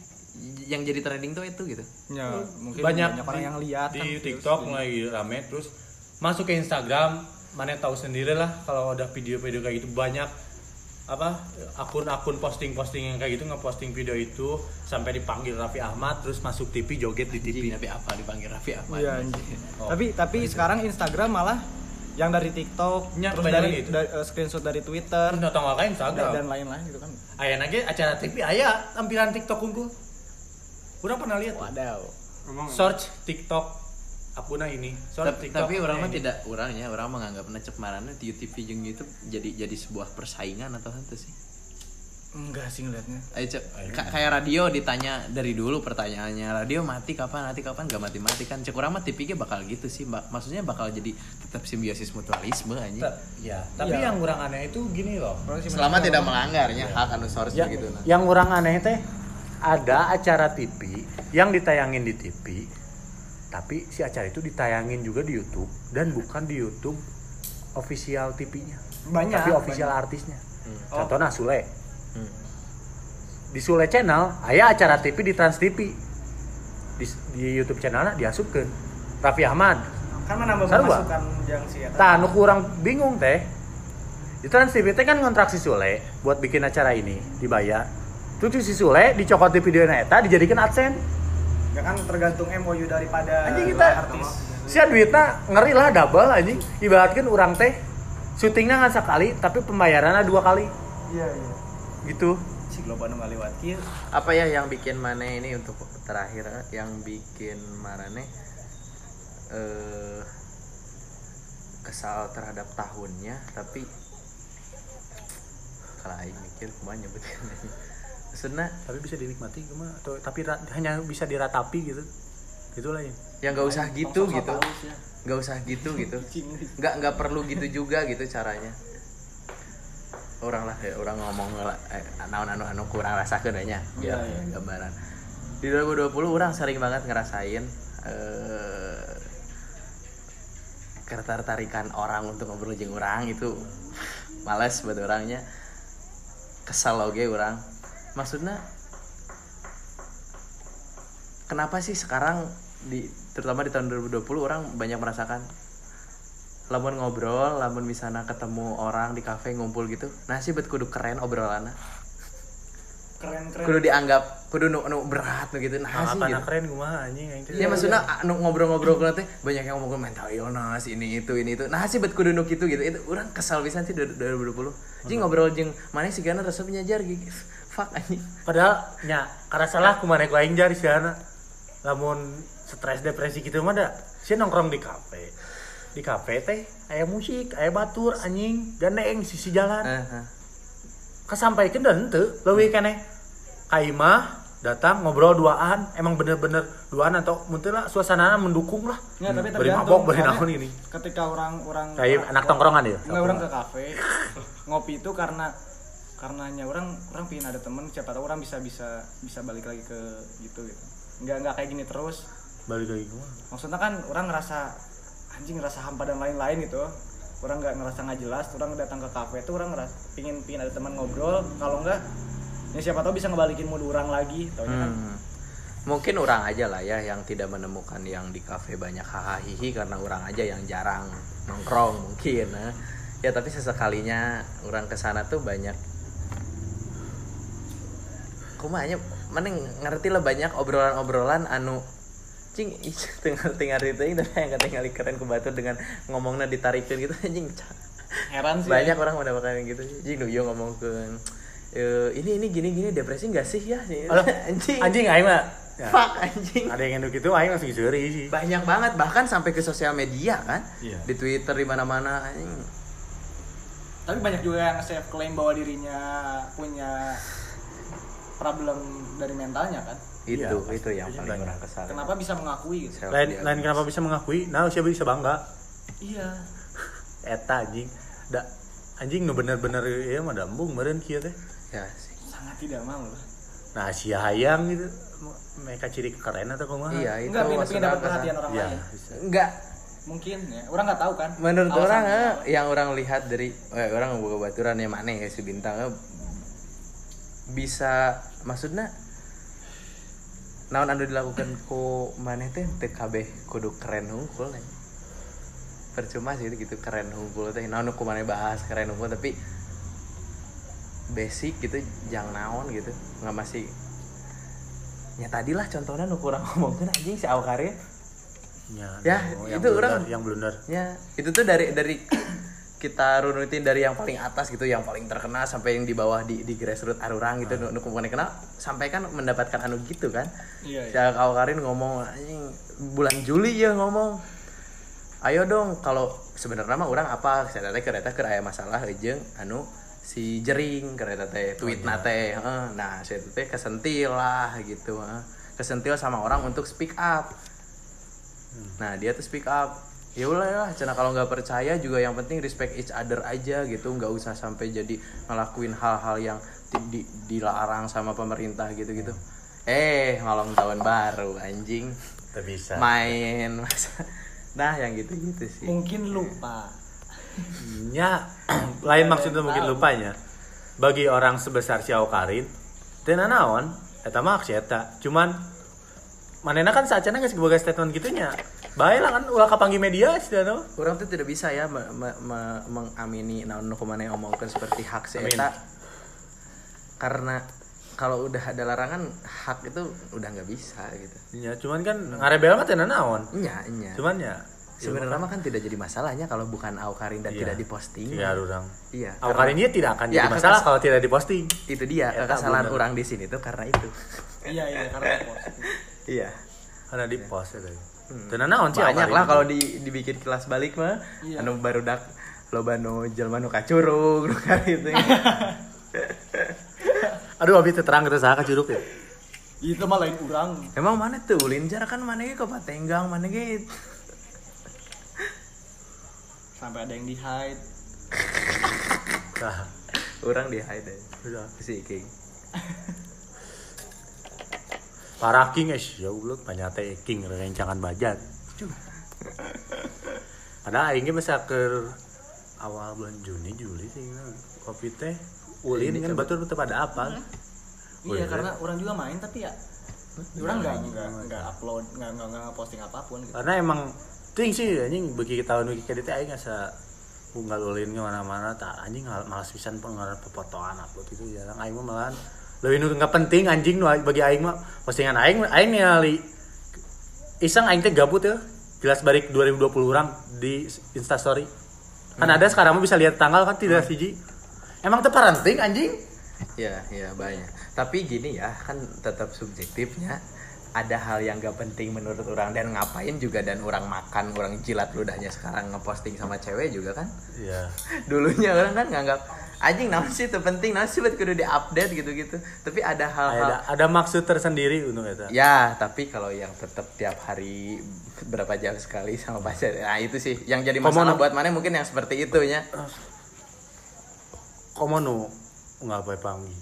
Yang jadi trending tuh itu gitu. Ya, mungkin banyak, banyak, orang di- yang lihat di kan, TikTok mulai rame terus masuk ke Instagram mana tahu sendiri lah kalau ada video-video kayak gitu banyak apa akun-akun posting-posting yang kayak gitu ngeposting video itu sampai dipanggil Raffi Ahmad terus masuk TV joget di TV Anjing tapi apa dipanggil Raffi Ahmad? Iya anjing. Oh. Tapi tapi sekarang Instagram malah yang dari TikTok, Ya, terus dari, gitu. dari, eh, screenshot dari Twitter wakai dan, Instagram dan lain-lain gitu kan. aya lagi acara TV aya tampilan TikTok unggul kurang pernah lihat. Wadaw. search TikTok akuna ini. Search tapi, TikTok tapi orang mah tidak orangnya orang menganggap cek marana di YouTube jeung YouTube jadi jadi sebuah persaingan atau apa sih? Enggak sih ngeliatnya. Ayo, Cek. Ka- kayak radio ditanya dari dulu pertanyaannya radio mati kapan mati kapan? Gak mati mati kan cek. Orang mah tipiknya bakal gitu sih mbak. Maksudnya bakal jadi tetap simbiosis mutualisme aja ya. Tapi Iya. yang kurang aneh itu gini loh selama tidak melanggarnya hak anu source Ya, gitu nah. yang orang aneh teh ada acara TV yang ditayangin di TV tapi si acara itu ditayangin juga di YouTube dan bukan di YouTube official TV-nya Banyak, tapi official artisnya Oh. contohnya Sule Hmm. di Sule Channel aya acara TV di Trans TV di, di YouTube channelnya diasupkan Raffi Ahmad Kan menambah Sarua. pemasukan yang si eta. Tah, nu kurang bingung teh. Di Trans TV teh kan ngontrak si Sule buat bikin acara ini, dibayar. Terus si Sule dicokot di video eta dijadikan adsense. Ya kan tergantung MOU daripada Anjing kita artis. si duitnya ngeri lah double anjing. Ibaratkan orang teh syutingnya nggak sekali tapi pembayarannya dua kali Iya, iya. gitu. Si Globo nu ngaliwat kieu. apa ya yang bikin mana ini untuk terakhir eh, yang bikin marane eh kesal terhadap tahunnya tapi kalau aing mikir kumaha nyebutkan maksudnya Tapi bisa dinikmati cuma atau tapi ra- hanya bisa diratapi gitu. gitu lah ya yang nggak usah gitu gitu. ya. nggak usah gitu gitu. [laughs] Nggak nggak perlu gitu juga gitu caranya. Orang lah ya orang ngomong lah eh, anu anu anu kurang rasa kedanya biar iya. gambaran. Di 2020 orang sering banget ngerasain eh ketertarikan orang untuk ngobrol jeung orang itu. [laughs] Males buat orangnya. Kesal oge orang maksudnya kenapa sih sekarang di terutama di tahun 2020 orang banyak merasakan lamun ngobrol lamun misalnya ketemu orang di kafe ngumpul gitu nah sih bet kudu keren obrolannya keren keren kudu dianggap kudu nu, nu berat nu gitu nah sih gitu. keren kumaha anjing aing teh. Ya maksudnya anu ngobrol-ngobrol kalau teh banyak yang ngomong mental illness ini itu ini itu. Nah sih bet kudu nu kitu gitu. Itu orang kesal pisan sih 2020. Jeung ngobrol jeung mana sih gana resep nyajar gitu. Fuck anjing. Padahal nya karena salah kumaha ku aing jari siana. Lamun stres depresi gitu mah da. Si nongkrong di kafe. Di kafe teh aya musik, aya batur anjing, gandeng sisi jalan. Eh, eh. Kasampaikan dan henteu leuwih keneh. Kaimah datang ngobrol duaan, emang bener-bener duaan atau mungkin lah suasana mendukung lah. Nggak, tapi Beri mabok, beri naon ini. ketika orang orang Kayak anak tongkrongan ya. nggak orang ke kafe ngopi itu karena karenanya orang orang pingin ada temen siapa tahu orang bisa bisa bisa balik lagi ke gitu gitu nggak nggak kayak gini terus Balik lagi kumaha? maksudnya kan orang ngerasa anjing ngerasa hampa dan lain-lain gitu orang nggak ngerasa nggak jelas orang datang ke kafe itu orang ngerasa pingin pingin ada teman ngobrol kalau enggak ya siapa tahu bisa ngebalikin mood orang lagi taunya kan Hmm. Mungkin orang aja lah ya yang tidak menemukan yang di kafe banyak hahaha karena orang aja yang jarang nongkrong mungkin. eh. Ya tapi sesekalinya orang ke sana tuh banyak kumanya mana ngerti lah banyak obrolan-obrolan anu cing ih, tinggal tinggal itu tapi yang ketinggal keren ke batu dengan ngomongnya ditarikin gitu anjing heran sih banyak orang mendapatkan yang gitu jing yo ngomong ke "Eh, ini ini gini gini depresi gak sih ya? Aduh, [laughs] anjing. Anjing aing mah. Ya, fuck. Anjing. Ada yang enduk itu aing langsung seuri sih. banyak banget bahkan sampai ke sosial media kan? Iya. di twitter di mana mana anjing. Tapi banyak juga yang self claim bahwa dirinya punya problem dari mentalnya kan itu Iya, itu yang paling banyak. orang kesal kenapa bisa mengakui gitu Lain lain kenapa bisa mengakui? Nah, siapa bisa bangga? iya Eta anjing. Da anjing nu bener-bener ya mah dambung meureun kieu teh. ya sih sangat tidak mau lah Nah, sia hayang gitu. Mereka ciri keren atau kumaha? iya itu enggak pengen, dapat apa, perhatian orang Iya, lain bisa. enggak mungkin ya orang nggak tahu kan menurut Alasannya orang eh, yang orang lihat dari eh, orang buka baturan yang mana ya si bintang eh, bisa maksudnya naon anu dilakukan ku maneh teh? Kabeh kudu keren hungkul nih percuma sih gitu keren hungkul teh. Naon ku maneh bahas keren hungkul tapi basic gitu jangan naon gitu. Nggak masih ya tadi lah contohnya nu kurang [laughs] ngomongin anjing si Awkarin Ya, Ya, no, yang itu blunder, orang- yang blunder. Ya, itu tuh dari dari kita runutin dari yang paling atas gitu, yang paling terkenal sampai yang di bawah di di grassroots arurang gitu, nu nu kumpulnya kenal sampai kan mendapatkan anu gitu kan. iya Si Kau Karin ngomong anjing bulan Juli ya ngomong. Ayo dong kalau sebenarnya mah orang apa saya teh kereta ke aya masalah jeung anu si jering kereta teh tweet teh heeh. nah saya teh kesentil lah gitu kesentil sama orang untuk speak up Nah dia tuh speak up. Ya udah lah, cina kalau nggak percaya juga yang penting respect each other aja gitu, nggak usah sampai jadi ngelakuin hal-hal yang di- di- dilarang sama pemerintah gitu-gitu. Eh ngalong tahun baru anjing, Tidak bisa. main masa. Nah yang gitu-gitu sih. mungkin lupa nya [clears throat] lain maksudnya mungkin lupanya bagi orang sebesar si Karin dan naon eta mah eta cuman manena kan saacana geus boga statement gitunya bae lah kan ulah kapanggih media sih no Orang tuh tidak bisa ya me- me- me- mengamini naon nu kumana yang omongkeun seperti hak eta. Karena kalau udah ada larangan hak itu udah nggak bisa gitu. ya cuman kan ngarebel mah teh naon Nya, nya. cuman ya Sebenarnya mah kan tidak jadi masalahnya kalau bukan Aukarin dan Iya. tidak diposting. ya orang Iya. Karin dia tidak akan Ya, jadi masalah kalau tidak diposting Itu dia Eta kesalahan bener. orang di sini tuh karena itu. iya iya karena positif. [laughs] Iya. karena di post ya dan naon sih Banyak lah itu? kalau di dibikin kelas balik mah. Iya. Anu baru dak loba nu jelema nu kacurug nu itu. [laughs] [laughs] aduh abis itu terang kita saha curug ya itu mah lain orang Emang mana tuh Linjar kan mana ge ke Patenggang mana ge sampai ada yang di hide [laughs] Nah, orang di hide udah si King. Para king es ya ulah banyak teh king rencangan bajat. Padahal aing ge bisa ke awal bulan Juni Juli sih kopi teh ulin kan betul betul pada apa? Iya karena orang juga main tapi ya orang nggak nggak nggak upload nggak nggak nggak posting apa pun gitu. Karena emang ting sih anjing bagi tahun ini kayak aing asa unggal ulin ke mana-mana tak anjing malas pisan pengeluaran pepotongan upload itu jarang. Aing mah malahan lebih nu nggak penting anjing nu bagi aing mah. Postingan aing aing ningali iseng aing teh gabut ya. Jelas balik 2020 orang di instastory. Kan ada sekarang mah bisa lihat tanggal kan tidak siji emang teu parenting anjing? Iya, iya banyak. Tapi gini ya, kan tetap subjektifnya. Ada hal yang gak penting menurut orang. Dan ngapain juga dan orang makan, orang jilat ludahnya sekarang ngeposting sama cewek juga kan. iya. [laughs] Dulunya orang kan nganggap anjing naon sih itu penting, naon sih buat kudu diupdate gitu-gitu. Tapi ada hal-hal ada ada maksud tersendiri untuk itu Ya, tapi kalau yang tetap tiap hari berapa jam sekali sama pacar, nah itu sih yang jadi masalah Komono. buat mana mungkin yang seperti itu ya. komo nu ngapain pangi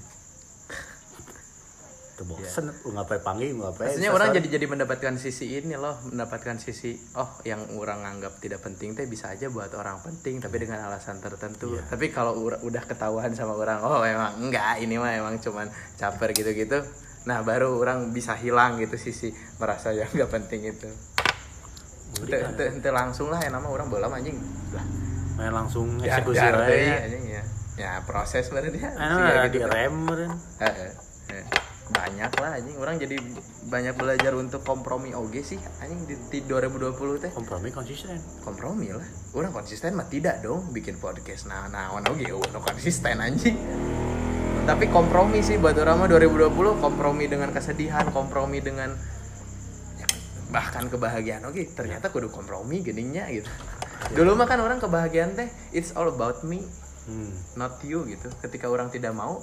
tuh bosen ngapain pangi ngapain Maksudnya orang jadi jadi mendapatkan sisi ini loh, mendapatkan sisi oh yang orang anggap tidak penting teh bisa aja buat orang penting tapi dengan alasan tertentu. Tapi kalau udah ketahuan sama orang, oh emang enggak ini mah emang cuman caper gitu-gitu. Nah, baru orang bisa hilang gitu sisi merasa yang enggak penting itu. Ente langsung lah yang nama orang bola anjing. Lah, main langsung ya, eksekusi deui, anjing ya. Ya proses berarti ya. Anu Siga ada di gitu. rem. Banyak lah anjing. Orang jadi banyak belajar untuk kompromi oge sih anjing di, di 2020 teh. Kompromi konsisten. Kompromi lah. Orang konsisten mah tidak dong bikin podcast nah nah oge. Oh, no konsisten anjing. Tapi kompromi sih buat orang mah 2020 kompromi dengan kesedihan kompromi dengan ya, bahkan kebahagiaan oke ternyata kudu kompromi geningnya gitu. Dulu mah kan orang kebahagiaan teh it's all about me hmm. not you gitu. Ketika orang tidak mau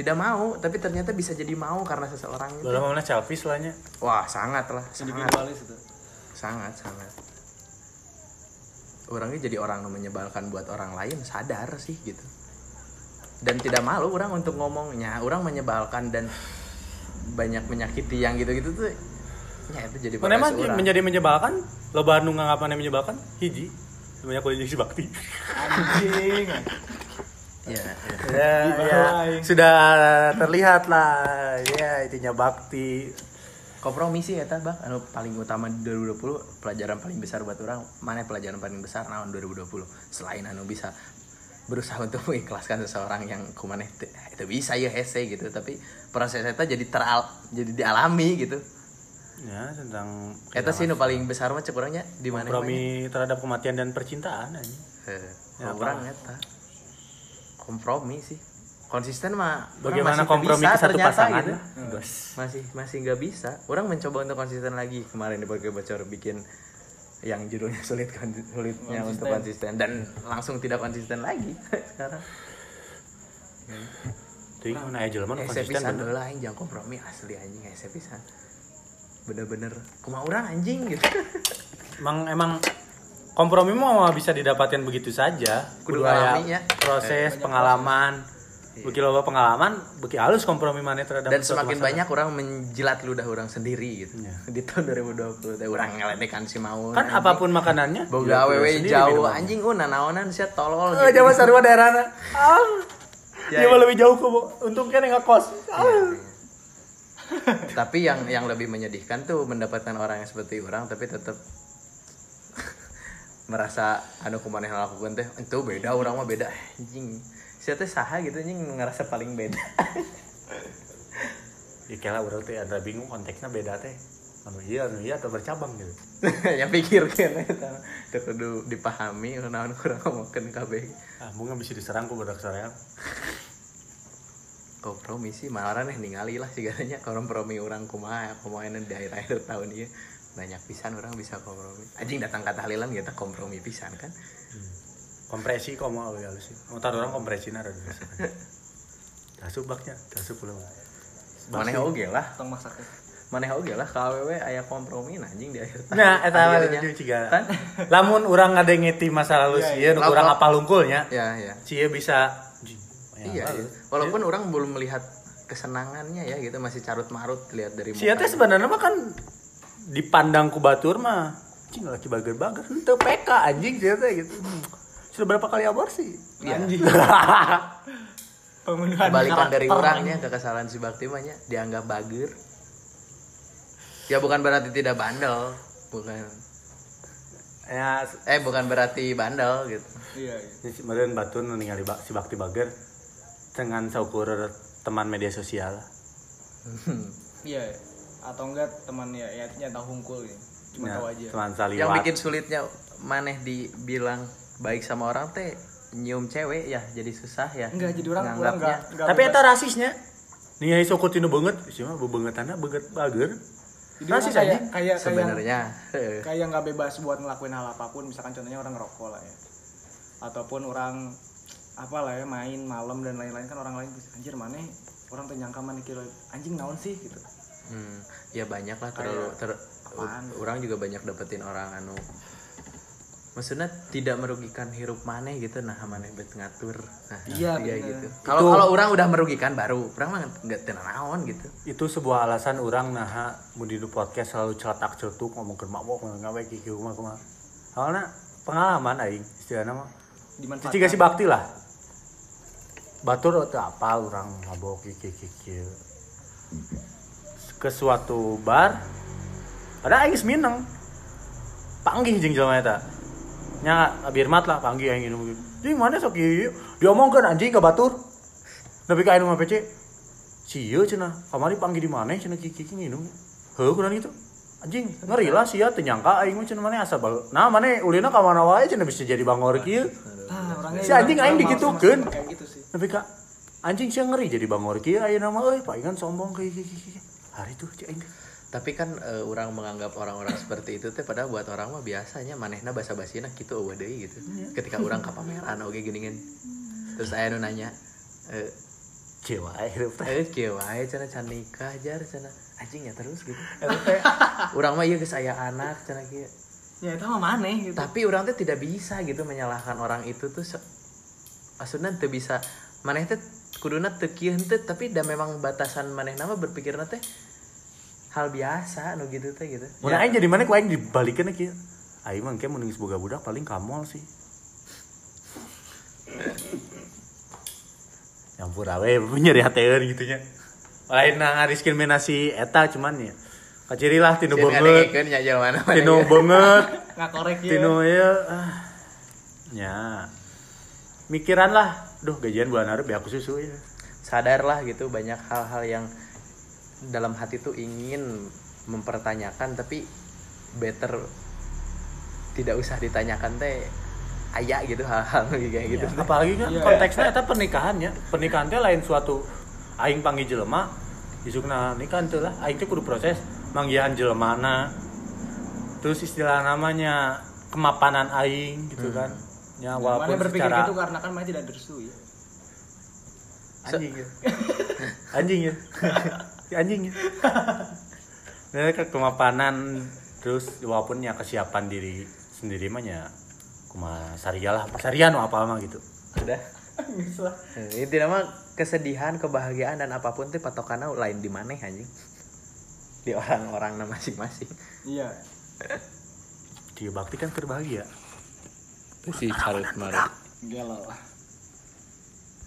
tidak mau tapi ternyata bisa jadi mau karena seseorang itu Dalam mana selfish lah nya. wah sangat lah sangat individualis itu sangat sangat orangnya jadi orang yang menyebalkan buat orang lain sadar sih gitu dan tidak malu orang untuk ngomongnya orang menyebalkan dan banyak menyakiti yang gitu-gitu tuh ya itu jadi Mana emang profesi orang. menjadi menyebalkan? Lo Bandung nggak ngapain menyebalkan? Hiji. Banyak kuliah jadi bakti. anjing [laughs] ya, ya. ya, ya, sudah terlihat lah. Ya, intinya bakti. kompromi sih ya bang. Anu paling utama di 2020 pelajaran paling besar buat orang. Mana pelajaran paling besar tahun 2020 selain anu bisa berusaha [laughs] untuk mengikhlaskan seseorang yang kumane teu- itu bisa ya hese gitu. Tapi proses itu jadi teral jadi dialami gitu. Ya, tentang Eta sih nu paling besar mah cek orangnya di mana kompromi terhadap kematian dan percintaan aja. Eh, Ya, orang eta kompromi sih. Konsisten mah Bagaimana masih kompromi bisa ke satu ternyata pasangan? gitu. Bos. masih masih nggak bisa. Orang mencoba untuk konsisten lagi. Kemarin di Burger Bocor bikin yang judulnya [laughs] sulit kan sulitnya untuk konsisten. dan langsung tidak konsisten lagi [laughs] sekarang. Tuh, mana aja Hese konsisten bener. aing jangan kompromi asli anjing hese pisan bener-bener kumaha orang anjing gitu. [laughs] Emang emang kompromi mau bisa didapatkan begitu saja. Kudu ya. Proses, pengalaman. Beki loba pengalaman, beki halus kompromi mana terhadap dan semakin masalah. banyak orang menjilat ludah orang sendiri gitu Iya. [laughs] di tahun 2020 teh orang ngeledekan si mau Kan apa pun makanannya. boga awewe jauh anjing uh nanaonan sia tolol Eh, Jawa sarua daerahna. Ah. Ya, Dia ya. lebih jauh kok. Untung kan nggak kos. Ah. tapi yang yang lebih menyedihkan tuh mendapatkan orang yang seperti orang tapi tetap merasa anu kumaneh lakukan teh itu beda orang mah beda. Anjing. Siapa teh saha gitu anjing ngerasa paling beda. Ya kira urang teh ada bingung konteksnya beda teh. Anu iya, anu iya atau bercabang gitu. [laughs] yang pikir kan eta teu kudu dipahami naon kurang ngomongkeun kabeh. Ah, mungkin bisa diserang ku budak soreang. kompromi sih malah nih ningali lah sih katanya kompromi orang kumaha kumaha di akhir-akhir tahun ini banyak pisan orang bisa kompromi anjing datang ke tahlilan kita kompromi pisan kan Kompresi kok mau halus sih. Mau taruh orang kompresi nara. Tasuk [laughs] baknya, tasuk pulau. maneh oge lah tong maksakeun maneh oge lah KWW aya kompromi nah, anjing di akhir [laughs] Nah, eta mah Akhirnya. jeung ciga. Kan? Lamun urang ngadengeti masa lalu Lah, urang kalau- apa lungkulnya. ya ya Cie bisa anjing, iya, lalu. iya. walaupun orang belum melihat kesenangannya ya gitu masih carut marut lihat dari Sia teh sebenarnya mah kan dipandang ku batur mah anjing laki bager-bager henteu PK anjing teh gitu. Sudah berapa kali aborsi? Iya. anjing [laughs] pembunuhan kebalikan dari orangnya ke kesalahan si Bakti mah nya, dianggap bager ya bukan berarti tidak bandel bukan Ya, eh bukan berarti bandel gitu iya iya. meureun batur nu ningali si Bakti Bager dengan saukur teman media sosial. [laughs] iya iya. Atau enggak teman ya ya nyata hungkul ya cuma Ya, tahu aja Teman saliwat. yang bikin sulitnya maneh dibilang baik sama orang teh nyium cewek ya jadi susah ya enggak jadi orang nganggapnya. enggak enggak Tapi eta rasisnya. Nih sokot tinu banget, sih mah bebengetanna beget bager. jadi rasis kayak anjing. kayak kayak sebenarnya [laughs] kayak nggak bebas buat ngelakuin hal apa pun misalkan contohnya orang ngerokok lah ya ataupun orang apa lah ya main malam dan lain-lain kan orang lain bisa anjir mana orang tuh nyangka mana kira anjing naon sih gitu Hmm, ya banyak lah terlalu ter, apaan? orang juga banyak dapetin orang anu maksudnya tidak merugikan hirup maneh gitu nah maneh bet ngatur nah, Iya, iya bener. gitu kalau kalau orang udah merugikan baru orang mah nggak tenang naon gitu Itu sebuah alasan orang nah mun di podcast selalu celetak celetuk ngomongkeun mabok ngawe kieu kumaha kumaha. Soalnya pengalaman aing istilahna mah. dimanfaatkan Cici kasih bakti lah. Batur teu apa orang mabok kieu kieu. Ke suatu bar ada aing geus mineng. Panggih jeung jelema eta. Nya birmat lah panggih aing minum. Jeung mana sok ieu? Diomongkeun anjing ka batur. Nepi ka anu mah PC. Sia cenah, kamari panggil di mana cenah kiki kiki nginum. Heuh kunaon gitu. Anjing, ngeri lah sia teu nyangka aing mah cenah mana asa bal. Nah, mana ulina ka mana wae cenah bisa jadi bangor kieu. Ah, Si anjing aing digitukeun. sama kayak gitu sih Nepi ka anjing sia ngeri jadi bangor kieu ayeuna mah euy, palingan sombong kayak kiki kiki. Hari tuh cek aing. tapi kan eh, orang menganggap orang-orang seperti itu teh padahal buat orang mah biasanya manehna basa basina gitu eueuh deui gitu. Ketika orang ka pameran oge geuningan terus aya nu nanya eh Cewa hirup teh. eh wae cenah can nikah jar cenah? Anjing ya terus gitu. [laughs] Orang mah ieu geus aya anak cenah kieu. Ya itu mah maneh gitu. Tapi orang tuh tidak bisa gitu menyalahkan orang itu tuh se- maksudnya tuh bisa maneh teh kuduna teu kieu henteu tapi da memang batasan maneh nama berpikirna teh hal biasa nu gitu teh gitu Mun aing jadi mana ku aing dibalikeun kieu. Aing mah engke mun geus boga budak paling kamol sih. Nyampur awe nyeri hateun gitu nya. Lain na ngadiskriminasi eta cuman ya. Kaciri lah tinu banget. Tinu banget. [laughs] nggak korek ya Tinu ya ah. Ya. Mikiran lah. Duh gajian bulan hareup ya aku susu ya. sadarlah gitu banyak hal-hal yang dalam hati tuh ingin mempertanyakan tapi better tidak usah ditanyakan teh aya gitu hal-hal kayak gitu Ya, apalagi kan Iya. konteksnya eta pernikahan ya. Pernikahan teh lain suatu aing panggil jelema isukna nikah teh lah aing teh kudu proses manggihan jelemana. Terus istilah namanya kemapanan aing gitu kan. Ya mana walaupun berpikir secara gitu karena kan mana tidak direstui ya anjing ya. [laughs] anjing ya. [laughs] Si anjing. Ya. Nah, ke kemapanan terus walaupun ya kesiapan diri sendiri mah ya kumaha saria lah sarian apa mah gitu. udah. Eh, itu nama kesedihan kebahagiaan dan apa pun tuh patokannya lain di mana anjing? Di orang-orang masing-masing. Iya. [laughs] Dia bakti kan berbahagia. si Charles Marut galau lah